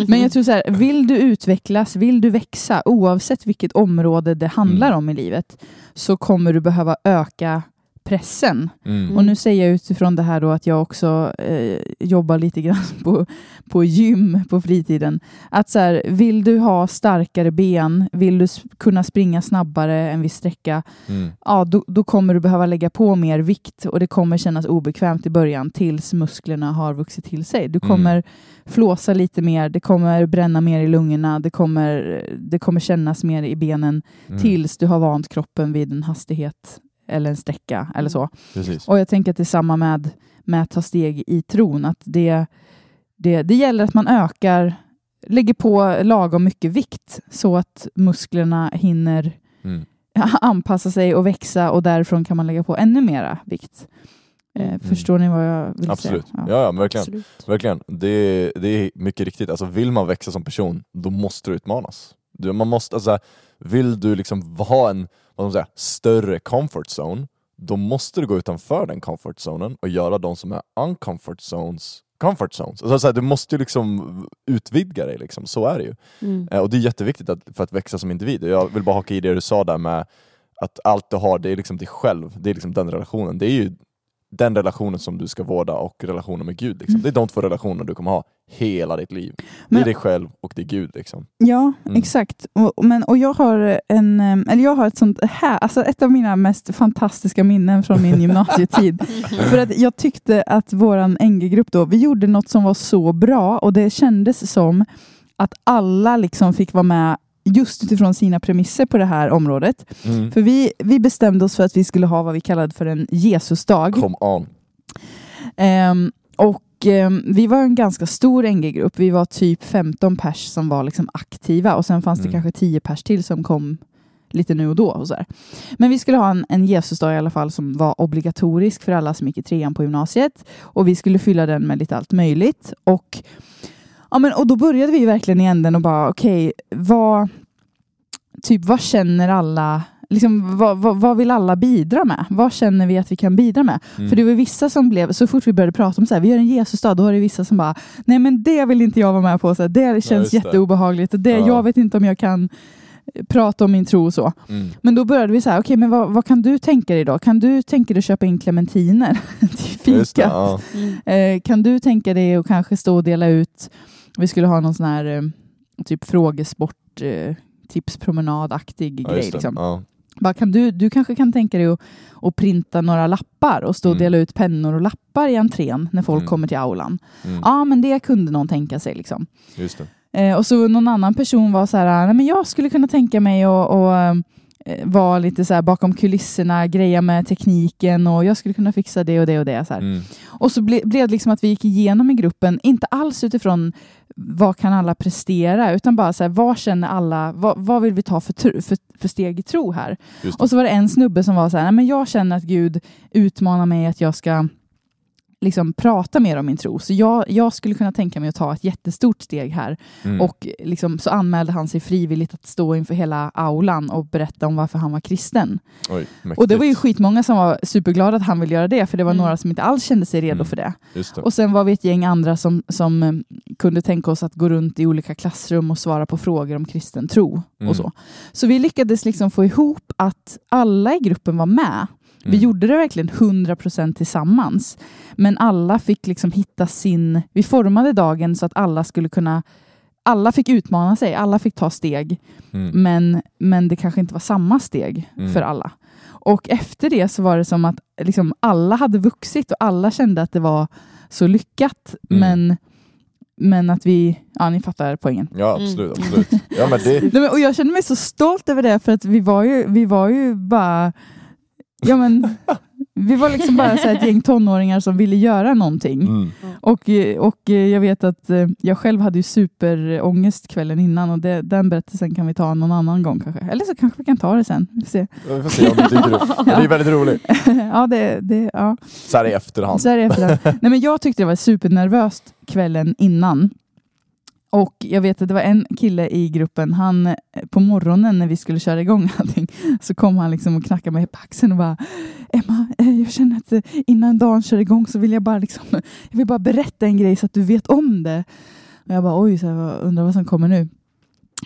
men jag tror så här, vill du utvecklas, vill du växa, oavsett vilket område det handlar Mm. om i livet, så kommer du behöva öka pressen. Mm. Och nu säger jag utifrån det här då att jag också eh, jobbar lite grann *laughs* på, på gym på fritiden. Att så här, vill du ha starkare ben, vill du kunna springa snabbare en viss sträcka, Mm. ja, då, då kommer du behöva lägga på mer vikt och det kommer kännas obekvämt i början tills musklerna har vuxit till sig. Du Mm. kommer flåsa lite mer, det kommer bränna mer i lungorna, det kommer, det kommer kännas mer i benen Mm. tills du har vant kroppen vid en hastighet eller en sträcka eller så. Precis. Och jag tänker att det är samma med, med att ta steg i tron. Att det, det, det gäller att man ökar, lägger på lagom mycket vikt så att musklerna hinner Mm. *laughs* anpassa sig och växa och därifrån kan man lägga på ännu mera vikt. Eh, Mm. Förstår ni vad jag vill Absolut. säga? Ja, ja, men verkligen. Absolut. verkligen. Det, är- det är mycket riktigt. Alltså, vill man växa som person, då måste du utmanas. Du, man måste, alltså, vill du liksom ha en vad man säga, större comfort zone, då måste du gå utanför den comfort zonen och göra de som är uncomfort zones comfort zones. Alltså, så här, du måste ju liksom utvidga dig, liksom. så är det ju. Mm. Eh, Och det är jätteviktigt att, för att växa som individ. Jag vill bara haka i det du sa där med att allt du har, det är liksom dig själv. Det är liksom den relationen. Det är ju den relationen som du ska vårda och relationen med Gud. Liksom. Det är de två relationer du kommer ha hela ditt liv. Det Men- är dig själv och det är Gud. Liksom. Ja, Mm. exakt. Och, men, och jag har en, eller jag har ett sånt här, alltså ett av mina mest fantastiska minnen från min gymnasietid. *laughs* För att jag tyckte att våran NG-grupp då, vi gjorde något som var så bra och det kändes som att alla liksom fick vara med just utifrån sina premisser på det här området. Mm. För vi, vi bestämde oss för att vi skulle ha vad vi kallade för en Jesusdag. Come on. Ehm, och ehm, vi var en ganska stor NG-grupp. Vi var typ 15 pers som var liksom aktiva och sen fanns det Mm. kanske 10 pers till som kom lite nu och då. Och så här. Men vi skulle ha en, en Jesusdag i alla fall som var obligatorisk för alla som gick i trean på gymnasiet. Och vi skulle fylla den med lite allt möjligt. Och, ja, men, och då började vi verkligen i änden och bara okej, vad, typ, vad känner alla Liksom, vad, vad, vad vill alla bidra med? Vad känner vi att vi kan bidra med? Mm. För det var vissa som blev, så fort vi började prata om så här, vi gör en Jesusdag, då var det vissa som bara, nej men det vill inte jag vara med på, så här, det känns det. jätteobehagligt och det, Ja. jag vet inte om jag kan eh, prata om min tro och så. Mm. Men då började vi så här, okej men vad, vad kan du tänka dig då? Kan du tänka dig att köpa in clementiner *laughs* till Just det, fikat? ja. Mm. Eh, kan du tänka dig att kanske stå och dela ut, vi skulle ha någon sån här eh, typ frågesport, eh, tipspromenadaktig Ja, grej. Liksom. Ja. Bara, kan du, du kanske kan tänka dig att, att printa några lappar och stå och Mm. dela ut pennor och lappar i entrén när folk Mm. kommer till aulan. Mm. Ja, men det kunde någon tänka sig. Liksom. Eh, och så någon annan person var så här, nej men jag skulle kunna tänka mig att, att eh, vara lite så bakom kulisserna, greja med tekniken och jag skulle kunna fixa det och det och det. Så. Mm. Och så ble, blev det liksom att vi gick igenom i gruppen, inte alls utifrån vad kan alla prestera, utan bara så här, vad känner alla, vad, vad vill vi ta för, tro, för, för steg i tro här? Och så var det en snubbe som var så här, men jag känner att Gud utmanar mig att jag ska liksom prata mer om min tro. Så jag, jag skulle kunna tänka mig att ta ett jättestort steg här. Mm. Och liksom, så anmälde han sig frivilligt att stå inför hela aulan och berätta om varför han var kristen. Oj, Och det var ju skitmånga som var superglada att han ville göra det, för det var Mm. några som inte alls kände sig redo Mm. för det. Just det. Och sen var vi ett gäng andra som, som eh, kunde tänka oss att gå runt i olika klassrum och svara på frågor om kristen tro. Mm. och så. Så vi lyckades liksom få ihop att alla i gruppen var med. Vi Mm. gjorde det verkligen 100% tillsammans. Men alla fick liksom hitta sin... Vi formade dagen så att alla skulle kunna... Alla fick utmana sig, alla fick ta steg. Mm. Men, men det kanske inte var samma steg Mm. för alla. Och efter det så var det som att liksom alla hade vuxit och alla kände att det var så lyckat. Mm. Men, men att vi... Ja, ni fattar poängen. Ja, absolut. Mm. absolut. Ja, men det, *laughs* Nej, men, och jag känner mig så stolt över det för att vi var ju, vi var ju bara... Ja, men, vi var liksom bara så här ett gäng tonåringar som ville göra någonting. mm. Och, och jag vet att eh, jag själv hade ju superångest kvällen innan och det, den berättelsen kan vi ta någon annan gång kanske. Eller så kanske vi kan ta det sen. Vi får se. Vi får se om det. Men *laughs* Det är väldigt roligt. *laughs* ja, det, det, ja. Så här i efterhand. Så är det efterhand. Nej, men jag tyckte det var supernervöst kvällen innan. Och jag vet att det var en kille i gruppen, han eh, på morgonen när vi skulle köra igång *laughs* allting, så kom han liksom och knackade mig på axeln och bara Emma, eh, jag känner att eh, innan dagen kör igång så vill jag bara liksom, *laughs* jag vill bara berätta en grej så att du vet om det. Och jag bara oj, så jag undrar vad som kommer nu.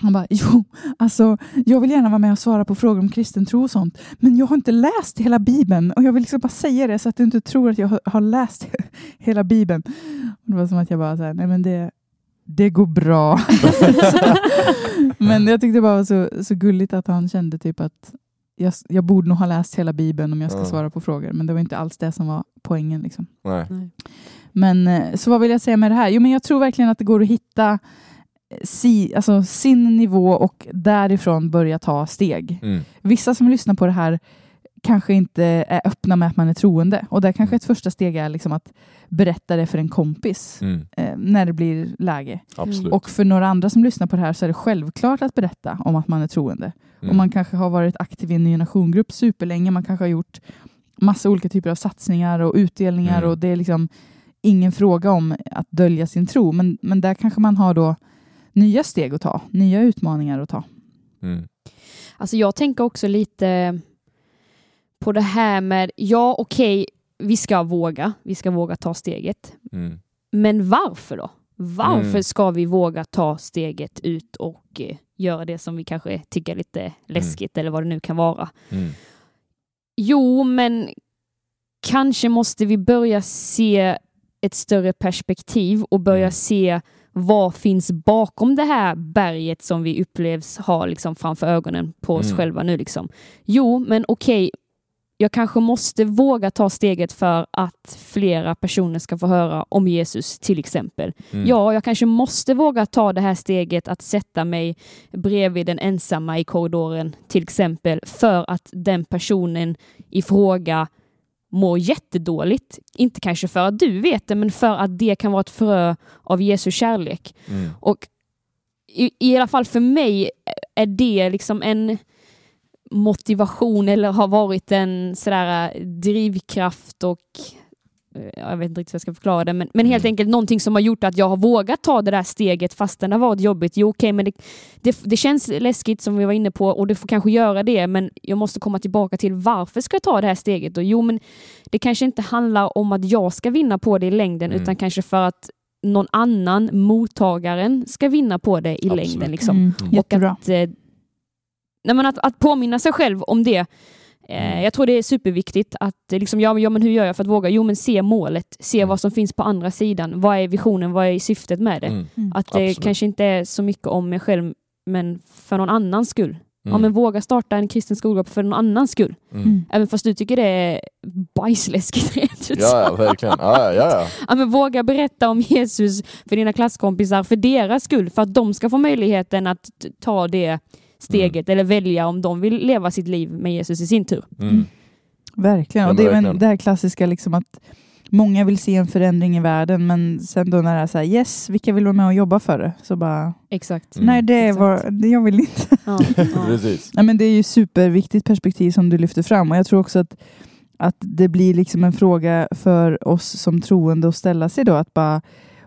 Han bara, jo, alltså jag vill gärna vara med och svara på frågor om kristen tro och sånt, men jag har inte läst hela Bibeln och jag vill liksom bara säga det så att du inte tror att jag har- har läst *laughs* hela Bibeln. Och det var som att jag bara, så här, nej men det, det går bra. *laughs* men jag tyckte det bara var så, så gulligt att han kände typ att jag, jag borde nog ha läst hela Bibeln om jag ska svara på frågor, men det var inte alls det som var poängen. Liksom. Nej. Men eh, så vad vill jag säga med det här? Jo, men jag tror verkligen att det går att hitta eh, si, alltså, sin nivå och därifrån börja ta steg. Mm. Vissa som lyssnar på det här kanske inte är öppna med att man är troende och där kanske ett första steg är liksom att berätta det för en kompis Mm. eh, när det blir läge. Absolut. Och för några andra som lyssnar på det här så är det självklart att berätta om att man är troende. Mm. Och man kanske har varit aktiv i en generationgrupp superlänge. Man kanske har gjort massa olika typer av satsningar och utdelningar Mm. och det är liksom ingen fråga om att dölja sin tro. Men, men där kanske man har då nya steg att ta, nya utmaningar att ta. Mm. Alltså jag tänker också lite på det här med, ja okej, vi ska våga, vi ska våga ta steget. Mm. Men varför då? Varför Mm. ska vi våga ta steget ut och eh, göra det som vi kanske tycker är lite läskigt eller vad det nu kan vara? Mm. Jo, men kanske måste vi börja se ett större perspektiv och börja Mm. se vad finns bakom det här berget som vi upplevs ha liksom framför ögonen på oss Mm. själva nu. Liksom. Jo, men okej, jag kanske måste våga ta steget för att flera personer ska få höra om Jesus till exempel. Mm. Ja, jag kanske måste våga ta det här steget att sätta mig bredvid den ensamma i korridoren till exempel för att den personen i fråga mår jättedåligt. Inte kanske för att du vet det, men för att det kan vara ett frö av Jesu kärlek. Mm. Och i, i alla fall för mig är det liksom en motivation eller har varit en sådär eh, drivkraft och eh, jag vet inte riktigt hur jag ska förklara det, men, men helt Mm. enkelt någonting som har gjort att jag har vågat ta det där steget fastän det har varit jobbigt. Jo, okej, men det, det, det känns läskigt som vi var inne på och det får kanske göra det, men jag måste komma tillbaka till varför ska jag ta det här steget? Och jo, men det kanske inte handlar om att jag ska vinna på det i längden, Mm. utan kanske för att någon annan, mottagaren, ska vinna på det i Absolut. längden. Liksom. Mm, Mm. Jättebra. Att, nej, men att, att påminna sig själv om det. Eh, Mm. Jag tror det är superviktigt att eh, liksom, ja, ja, men hur gör jag för att våga? Jo, men se målet, se Mm. vad som finns på andra sidan. Vad är visionen? Vad är syftet med det? Mm. Mm. Att det Absolut. kanske inte är så mycket om mig själv, men för någon annans skull. Ja, Mm. men våga starta en kristen skolgrupp för någon annans skull. Mm. Mm. Även fast du tycker det är bajsläskigt *laughs* rent ut Ja, ja, verkligen. Ja, ja, ja. Ja, men våga berätta om Jesus för dina klasskompisar för deras skull, för att de ska få möjligheten att ta det steget eller välja om de vill leva sitt liv med Jesus i sin tur. Mm. Verkligen. Och det är väl verkligen. det här klassiska liksom att många vill se en förändring i världen men sen då när det är så här yes, vilka vill vara med och jobba för det? Så bara Exakt. Mm. nej det var, det jag vill inte. Ja, ja. *laughs* Precis. Nej, men det är ju superviktigt perspektiv som du lyfter fram och jag tror också att, att det blir liksom en fråga för oss som troende att ställa sig då att bara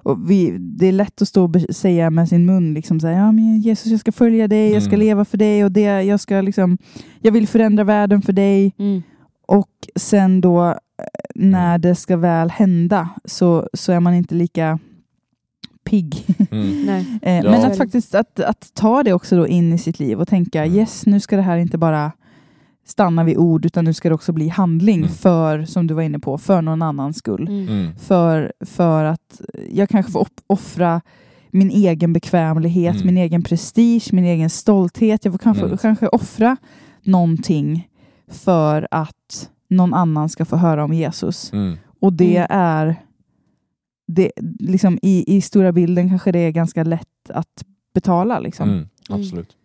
och vi, det är lätt att stå och säga med sin mun liksom så här, ja, men Jesus jag ska följa dig, jag ska Mm. leva för dig och det, jag ska liksom jag vill förändra världen för dig Mm. och sen då eh, när det ska väl hända så, så är man inte lika pigg. Mm. *laughs* Nej. Eh, Ja. Men att faktiskt att, att ta det också då in i sitt liv och tänka Mm. yes, nu ska det här inte bara stanna vid ord utan nu ska det också bli handling Mm. för, som du var inne på, för någon annans skull. Mm. Mm. För, för att jag kanske får offra min egen bekvämlighet, Mm. min egen prestige, min egen stolthet. Jag får kanske, Mm. kanske offra någonting för att någon annan ska få höra om Jesus. Mm. Och det Mm. är det, liksom i, i stora bilden kanske det är ganska lätt att betala. Liksom. Mm. Absolut.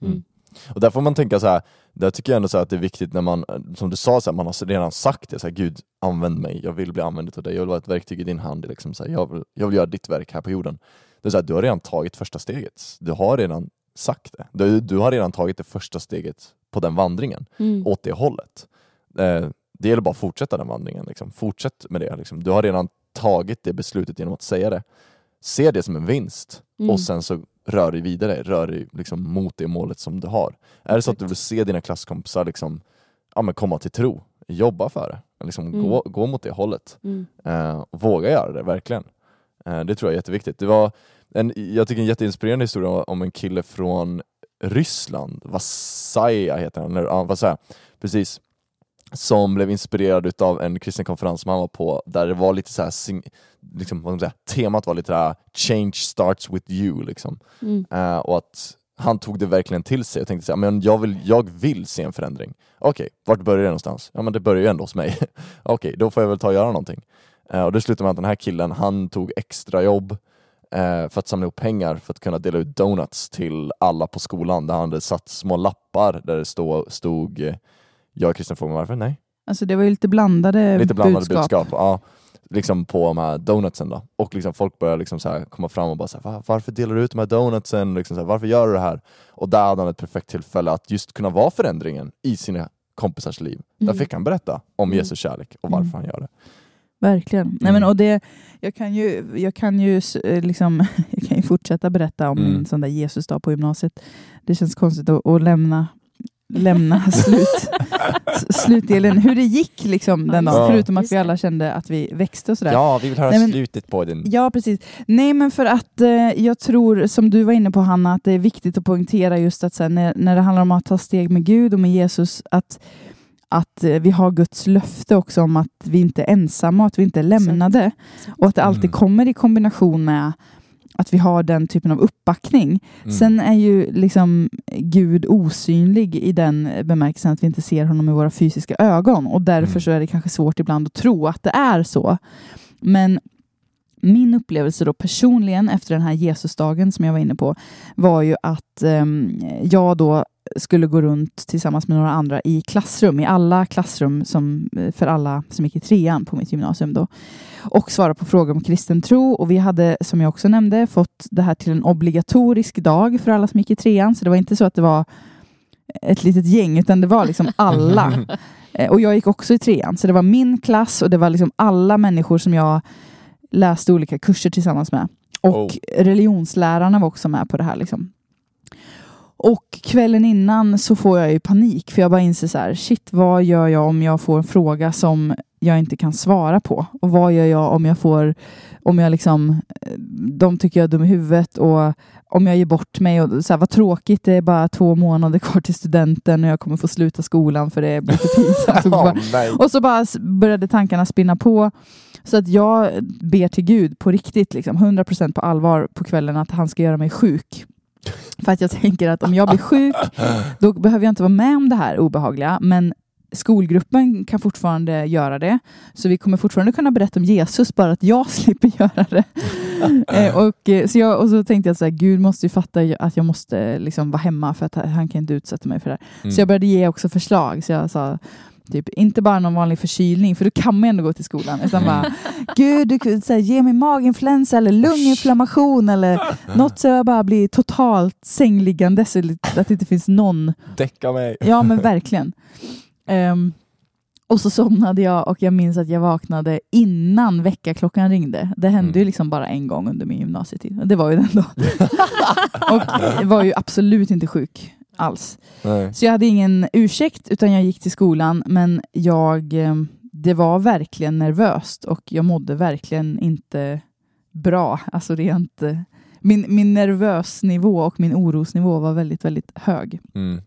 Och där får man tänka så här, där tycker jag ändå så att det är viktigt när man, som du sa, så här, man har redan sagt det, så här, Gud använd mig, jag vill bli använd av dig, jag vill vara ett verktyg i din hand, liksom, så här, jag, vill, jag vill göra ditt verk här på jorden. Det är så här, du har redan tagit första steget, du har redan sagt det, du, du har redan tagit det första steget på den vandringen, Mm. åt det hållet. Eh, det gäller bara att fortsätta den vandringen, liksom. fortsätt med det. Liksom. Du har redan tagit det beslutet genom att säga det. Se det som en vinst Mm. och sen så rör dig vidare, rör dig liksom mot det målet som du har. Är det så att du vill se dina klasskompisar liksom, ja, men komma till tro, jobba för det, liksom Mm. gå, gå mot det hållet. Mm. Eh, våga göra det, verkligen. Eh, det tror jag är jätteviktigt. Det var en, jag tycker en jätteinspirerande historia om en kille från Ryssland, Vasaja heter han, eller, ja, Vasaja, precis, som blev inspirerad utav en kristen konferens som han var på, där det var lite så här, sing, liksom, vad man säga, temat var lite där change starts with you, liksom. Mm. Eh, och att han tog det verkligen till sig och tänkte så här, men jag vill, jag vill se en förändring. Okej, vart börjar det någonstans? Ja men det börjar ju ändå hos mig. *laughs* Okej, då får jag väl ta och göra någonting. Eh, och det slutade med att den här killen, han tog extra jobb eh, för att samla ihop pengar för att kunna dela ut donuts till alla på skolan där han hade satt små lappar där det stod, stod jag är kristen, frågar varför? Nej. Alltså det var ju lite blandade, Lite blandade budskap. budskap. ja, liksom på de här donutsen då. Och liksom folk börjar liksom så här komma fram och bara så här, "Va- varför delar du ut de här donutsen? Liksom så här, varför gör du det här? Och där hade han ett perfekt tillfälle att just kunna vara förändringen i sina kompisars liv. Där Mm. fick han berätta om Mm. Jesu kärlek och varför Mm. han gör det. Verkligen. Nej, Mm. men, och det, jag, kan ju, jag, kan ju, eh, liksom, *laughs* jag kan ju fortsätta berätta om Mm. en sån där Jesusdag på gymnasiet. Det känns konstigt att, att lämna, lämna *laughs* slut, slutdelen, hur det gick liksom den Ja, dagen. det. Förutom att vi alla kände att vi växte och sådär. Ja, vi vill höra Nej, men- slutet på den. Ja, precis. Nej, men för att eh, jag tror, som du var inne på Hanna, att det är viktigt att poängtera just att så här, när, när det handlar om att ta steg med Gud och med Jesus, att, att eh, vi har Guds löfte också om att vi inte är ensamma och att vi inte är lämnade. Och att det alltid Mm. kommer i kombination med att vi har den typen av uppbackning. Mm. Sen är ju liksom Gud osynlig i den bemärkelsen att vi inte ser honom med våra fysiska ögon och därför Mm. så är det kanske svårt ibland att tro att det är så. Men min upplevelse då personligen efter den här Jesusdagen som jag var inne på var ju att ehm, jag då skulle gå runt tillsammans med några andra i klassrum, i alla klassrum som, eh, för alla som gick i trean på mitt gymnasium då och svara på frågor om kristen tro. Och vi hade, som jag också nämnde, fått det här till en obligatorisk dag för alla som gick i trean. Så det var inte så att det var ett litet gäng, utan det var liksom alla. *laughs* Eh, Och jag gick också i trean, så det var min klass och det var liksom alla människor som jag läste olika kurser tillsammans med. Och Oh. religionslärarna var också med på det här. Liksom. Och kvällen innan så får jag ju panik för jag bara inser så här, shit vad gör jag om jag får en fråga som jag inte kan svara på? Och vad gör jag om jag får, om jag liksom, eh, de tycker jag är dum i huvudet och om jag ger bort mig och så här, vad tråkigt, det är bara två månader kvar till studenten och jag kommer få sluta skolan för det blir för pinsamt. *laughs* Nej. och så bara började tankarna spinna på. Så att jag ber till Gud på riktigt, liksom, 100% på allvar på kvällen att han ska göra mig sjuk. För att jag tänker att om jag blir sjuk, då behöver jag inte vara med om det här obehagliga. Men skolgruppen kan fortfarande göra det. Så vi kommer fortfarande kunna berätta om Jesus, bara att jag *laughs* slipper göra det. *laughs* eh, och, eh, så jag, och så tänkte jag så här, Gud måste ju fatta att jag måste liksom vara hemma för att han kan inte utsätta mig för det här. Mm. Så jag började ge också förslag. Så jag sa, Typ, inte bara någon vanlig förkylning, för då kan man ändå gå till skolan. Utan bara, Gud, du, kan säga, ge mig maginfluensa eller lunginflammation eller något så jag bara blir totalt sängliggande så att det inte finns någon. Däcka mig. Ja, men verkligen. Um, och så somnade jag och jag minns att jag vaknade innan väckarklockan ringde. Det hände Mm. ju liksom bara en gång under min gymnasietid. Det var ju den då. *laughs* och jag var ju absolut inte sjuk alls. Nej. Så jag hade ingen ursäkt utan jag gick till skolan men jag, eh, det var verkligen nervöst och jag mådde verkligen inte bra. Alltså rent, eh, min, min nervösnivå och min orosnivå var väldigt, väldigt hög. Mm.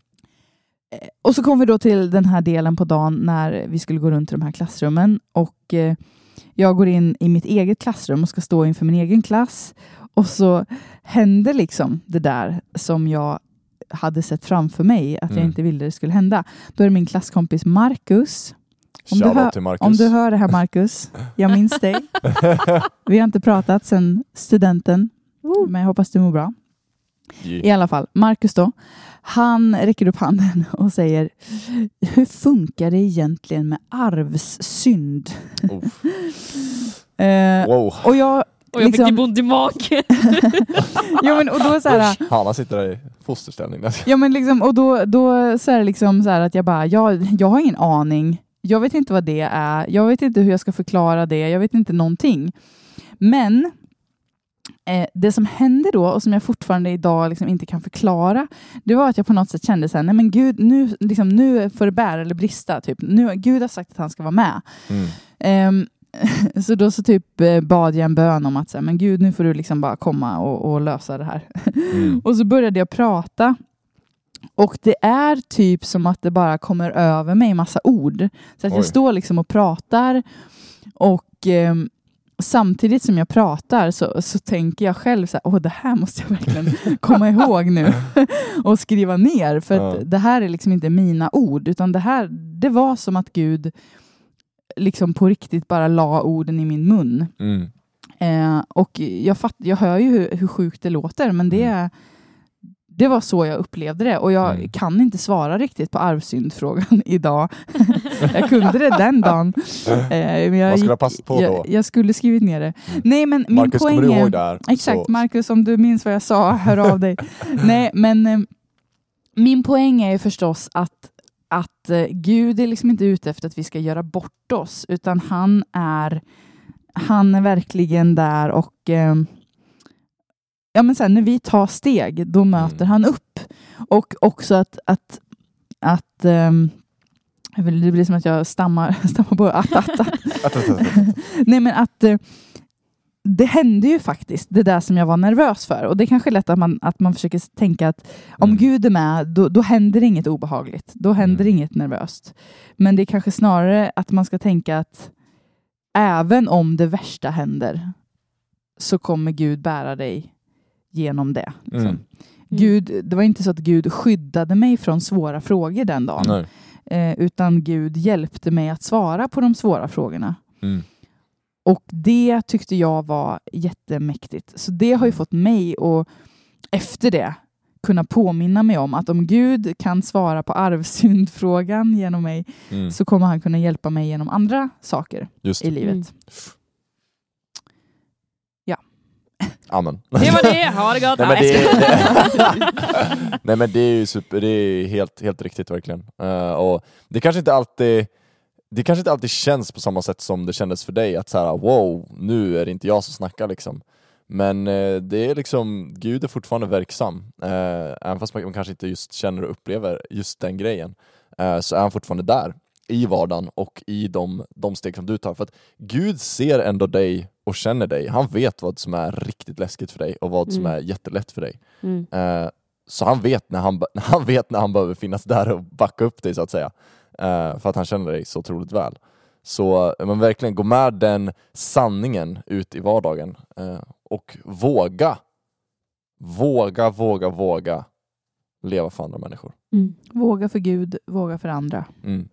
Eh, Och så kom vi då till den här delen på dagen när vi skulle gå runt i de här klassrummen och jag går in i mitt eget klassrum och ska stå inför min egen klass och så hände liksom det där som jag hade sett framför mig att jag Mm. inte ville det skulle hända. Då är det min klasskompis Marcus. Om du, hör, Marcus. om du hör det här Marcus, jag minns dig. *laughs* Vi har inte pratat sedan studenten, men jag hoppas du mår bra. I alla fall, Marcus då, han räcker upp handen och säger Hur funkar det egentligen med arvssynd? Oh. *laughs* Eh, Wow. och jag, Och jag liksom, fick ont i magen. *laughs* ja, men, och då så här, Hanna sitter där i fosterställning. ja, men liksom, och då, då så är det liksom så att jag bara, jag, jag har ingen aning. Jag vet inte vad det är. Jag vet inte hur jag ska förklara det. Jag vet inte någonting. Men eh, det som hände då och som jag fortfarande idag liksom inte kan förklara, det var att jag på något sätt kände så här, nej men gud, nu, liksom, nu får det bära eller brista. Typ. Nu, Gud har sagt att han ska vara med. Mm. Ehm, *laughs* så då så typ eh, bad jag en bön om att så här, men gud, nu får du liksom bara komma och, och lösa det här. Mm. *laughs* Och så började jag prata. Och det är typ som att det bara kommer över mig massa ord. Så att Oj. jag står liksom och pratar och ehm, samtidigt som jag pratar så, så tänker jag själv så här, åh det här måste jag verkligen *laughs* komma ihåg nu och skriva ner. För Ja. att det här är liksom inte mina ord utan det här, det var som att Gud liksom på riktigt bara la orden i min mun. Mm. Eh, och jag, fatt, jag hör ju hur, hur sjukt det låter, men det, det var så jag upplevde det. Och jag Mm. kan inte svara riktigt på arvsyndfrågan *laughs* idag. jag kunde det den dagen. Eh, men jag, Vad skulle ha passat på då? jag, jag skulle skrivit ner det. Mm. Nej, men min Marcus, poäng är... Exakt, Så- Marcus, om du minns vad jag sa, hör av dig. *laughs* Nej, men eh, min poäng är ju förstås att, att eh, Gud är liksom inte ute efter att vi ska göra bort oss, utan han är, han är verkligen där och eh, ja, men sen när vi tar steg, då möter Mm. han upp. Och också att, att, att ehm, det blir som att jag stammar, *laughs* stammar på att, att, att. Att, att, att, att. *laughs* Nej men att eh, det hände ju faktiskt, det där som jag var nervös för. Och det är kanske är lätt att man, att man försöker tänka att om Mm. Gud är med, då, då händer inget obehagligt. Då händer Mm. inget nervöst. Men det är kanske snarare att man ska tänka att även om det värsta händer så kommer Gud bära dig genom det. Liksom. Mm. Gud, det var inte så att Gud skyddade mig från svåra frågor den dagen, Nej. eh, utan Gud hjälpte mig att svara på de svåra frågorna. Mm. Och det tyckte jag var jättemäktigt. Så det har ju fått mig att efter det kunna påminna mig om att om Gud kan svara på arvsyndfrågan genom mig Mm. så kommer han kunna hjälpa mig genom andra saker Just i livet. Mm. Amen. *laughs* Det var det, ha det gott. Nej men det, det, *laughs* nej, men det är ju super, det är helt, helt riktigt verkligen. Eh, och det kanske inte alltid det kanske inte alltid känns på samma sätt som det kändes för dig, att så här, wow, nu är det inte jag som snackar liksom. Men eh, det är liksom, Gud är fortfarande verksam. Eh, även fast man kanske inte just känner och upplever just den grejen, eh, så är han fortfarande där i vardagen och i de, de steg som du tar. För att Gud ser ändå dig och känner dig. Han vet vad som är riktigt läskigt för dig och vad som Mm. är jättelätt för dig. Mm. Eh, så han vet, när han, *laughs* han vet när han behöver finnas där och backa upp dig så att säga. Eh, för att han känner dig så otroligt väl. Så men verkligen gå med den sanningen ut i vardagen eh, och våga, våga, våga, våga leva för andra människor. Mm. Våga för Gud, våga för andra. Mm.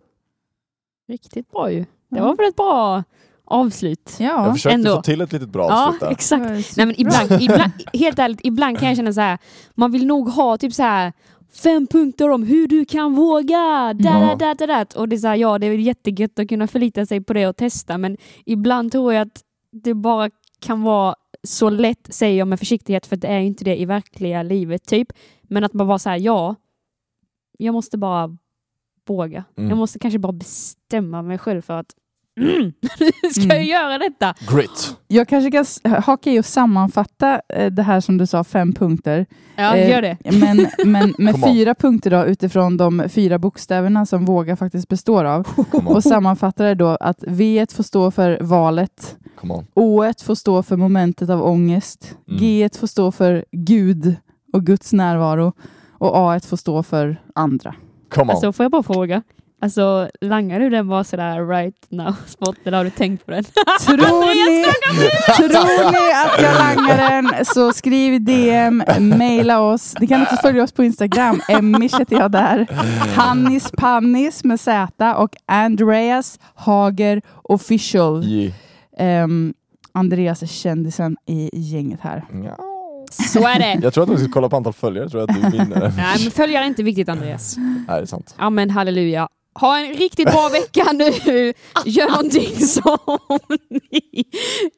Riktigt bra ju. Det var väl ett bra avslut. Jag Ja. försökte ändå. få till ett litet bra Ja, avslut där. exakt. Nej men ibland, ibland, helt ärligt, ibland kan jag känna så här. man vill nog ha typ så här fem punkter om hur du kan våga. Da, da, da, da. Och det är så här, ja det är jättegött att kunna förlita sig på det och testa men ibland tror jag att det bara kan vara så lätt, säger jag med försiktighet för det är inte det i verkliga livet typ. Men att man bara säga ja, jag måste bara våga. Mm. Jag måste kanske bara bestämma mig själv för att mm, nu *laughs* ska jag Mm. göra detta. Grit. Jag kanske kan haka i och sammanfatta eh, det här som du sa, fem punkter. Ja, Eh, gör det. *laughs* Men, men *laughs* med fyra punkter då, utifrån de fyra bokstäverna som våga faktiskt består av. Och sammanfattar det då att V får stå för valet. O får stå för momentet av ångest, Mm. G får stå för Gud och Guds närvaro och A får stå för andra. Alltså får jag bara fråga? Alltså langar du den bara sådär right now *laughs* spot eller har du tänkt på den? *laughs* Tror ni, tror ni att jag langar den så skriv DM, mejla oss. Ni kan också följa oss på Instagram. Emmish heter jag där. Hannis Pannis med Z och Andreas Hager official. Yeah. Ehm, Andreas är kändisen i gänget här. Ja. Så är det. Jag tror att om vi ska kolla på antal följare tror jag att du vinner. Nej men följare är inte viktigt Andreas. Nej, det är sant. Ja men halleluja. Ha en riktigt bra vecka nu. Gör någonting som ni...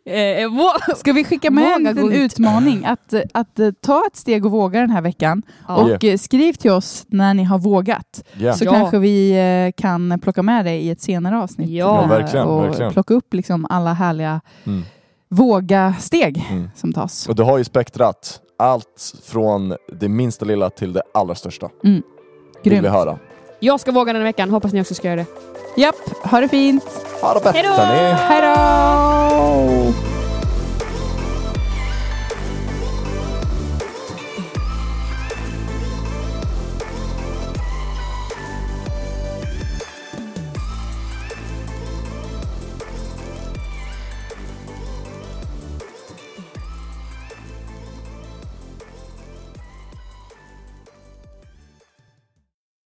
Eh, vå- Ska vi skicka med en Våga liten ut. utmaning? Att, att eh, ta ett steg och våga den här veckan. ja. Och eh, skriv till oss när ni har vågat. Yeah. Så Ja. kanske vi eh, kan plocka med det i ett senare avsnitt. Ja. Eh, Ja, verkligen, och verkligen. plocka upp liksom alla härliga Mm. våga-steg Mm. som tas. Och du har ju spektrat. Allt från det minsta lilla till det allra största. Vill vi Grymt. höra. Jag ska våga den här veckan, hoppas ni också ska göra det. Japp, ha det fint. Ha det ni! Hej då!